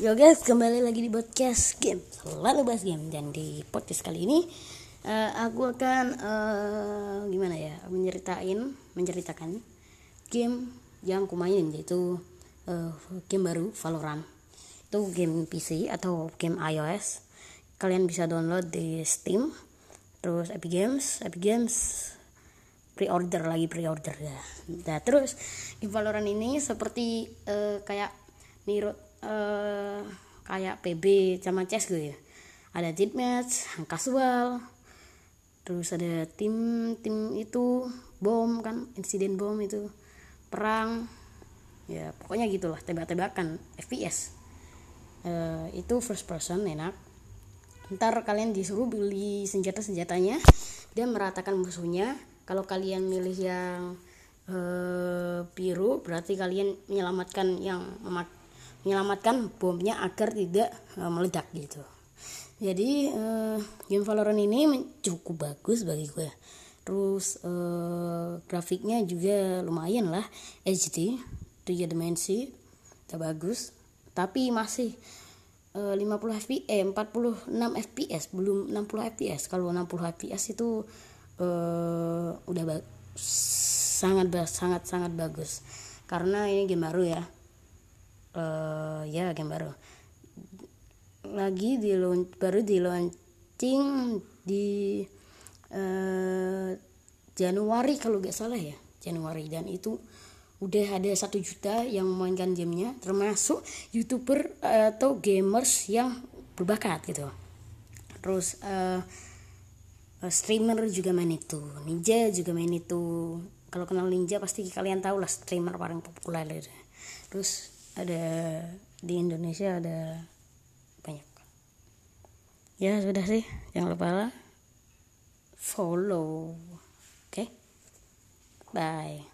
Yo guys, kembali lagi di podcast game. Selalu bahas game dan di podcast kali ini uh, aku akan uh, gimana ya menceritain, menceritakan game yang kumainin yaitu uh, game baru Valorant. Itu game PC atau game iOS. Kalian bisa download di Steam, terus Epic Games, Epic Games pre-order lagi pre-order ya. Nah, terus game Valorant ini seperti uh, kayak Niro uh, kayak PB sama CS gitu ya. Ada match casual. Terus ada tim tim itu bom kan insiden bom itu. Perang. Ya pokoknya gitulah tebak-tebakan FPS uh, itu first person enak. Ntar kalian disuruh beli senjata senjatanya dan meratakan musuhnya. Kalau kalian milih yang uh, biru berarti kalian menyelamatkan yang memak menyelamatkan bomnya agar tidak uh, meledak gitu. Jadi uh, game Valorant ini cukup bagus bagi gue. Terus uh, grafiknya juga lumayan lah. HD tiga dimensi udah bagus. Tapi masih uh, 50 fps eh 46 fps belum 60 fps kalau 60 fps itu uh, udah sangat sangat sangat bagus. Karena ini game baru ya uh, ya game baru. Lagi di baru di launching di uh, Januari kalau gak salah ya. Januari dan itu udah ada satu juta yang memainkan gamenya termasuk youtuber atau gamers yang berbakat gitu. Terus uh, streamer juga main itu ninja juga main itu. Kalau kenal ninja pasti kalian tahu lah streamer paling populer terus ada di Indonesia ada banyak. Ya sudah sih. Jangan lupa follow. Oke? Okay? bye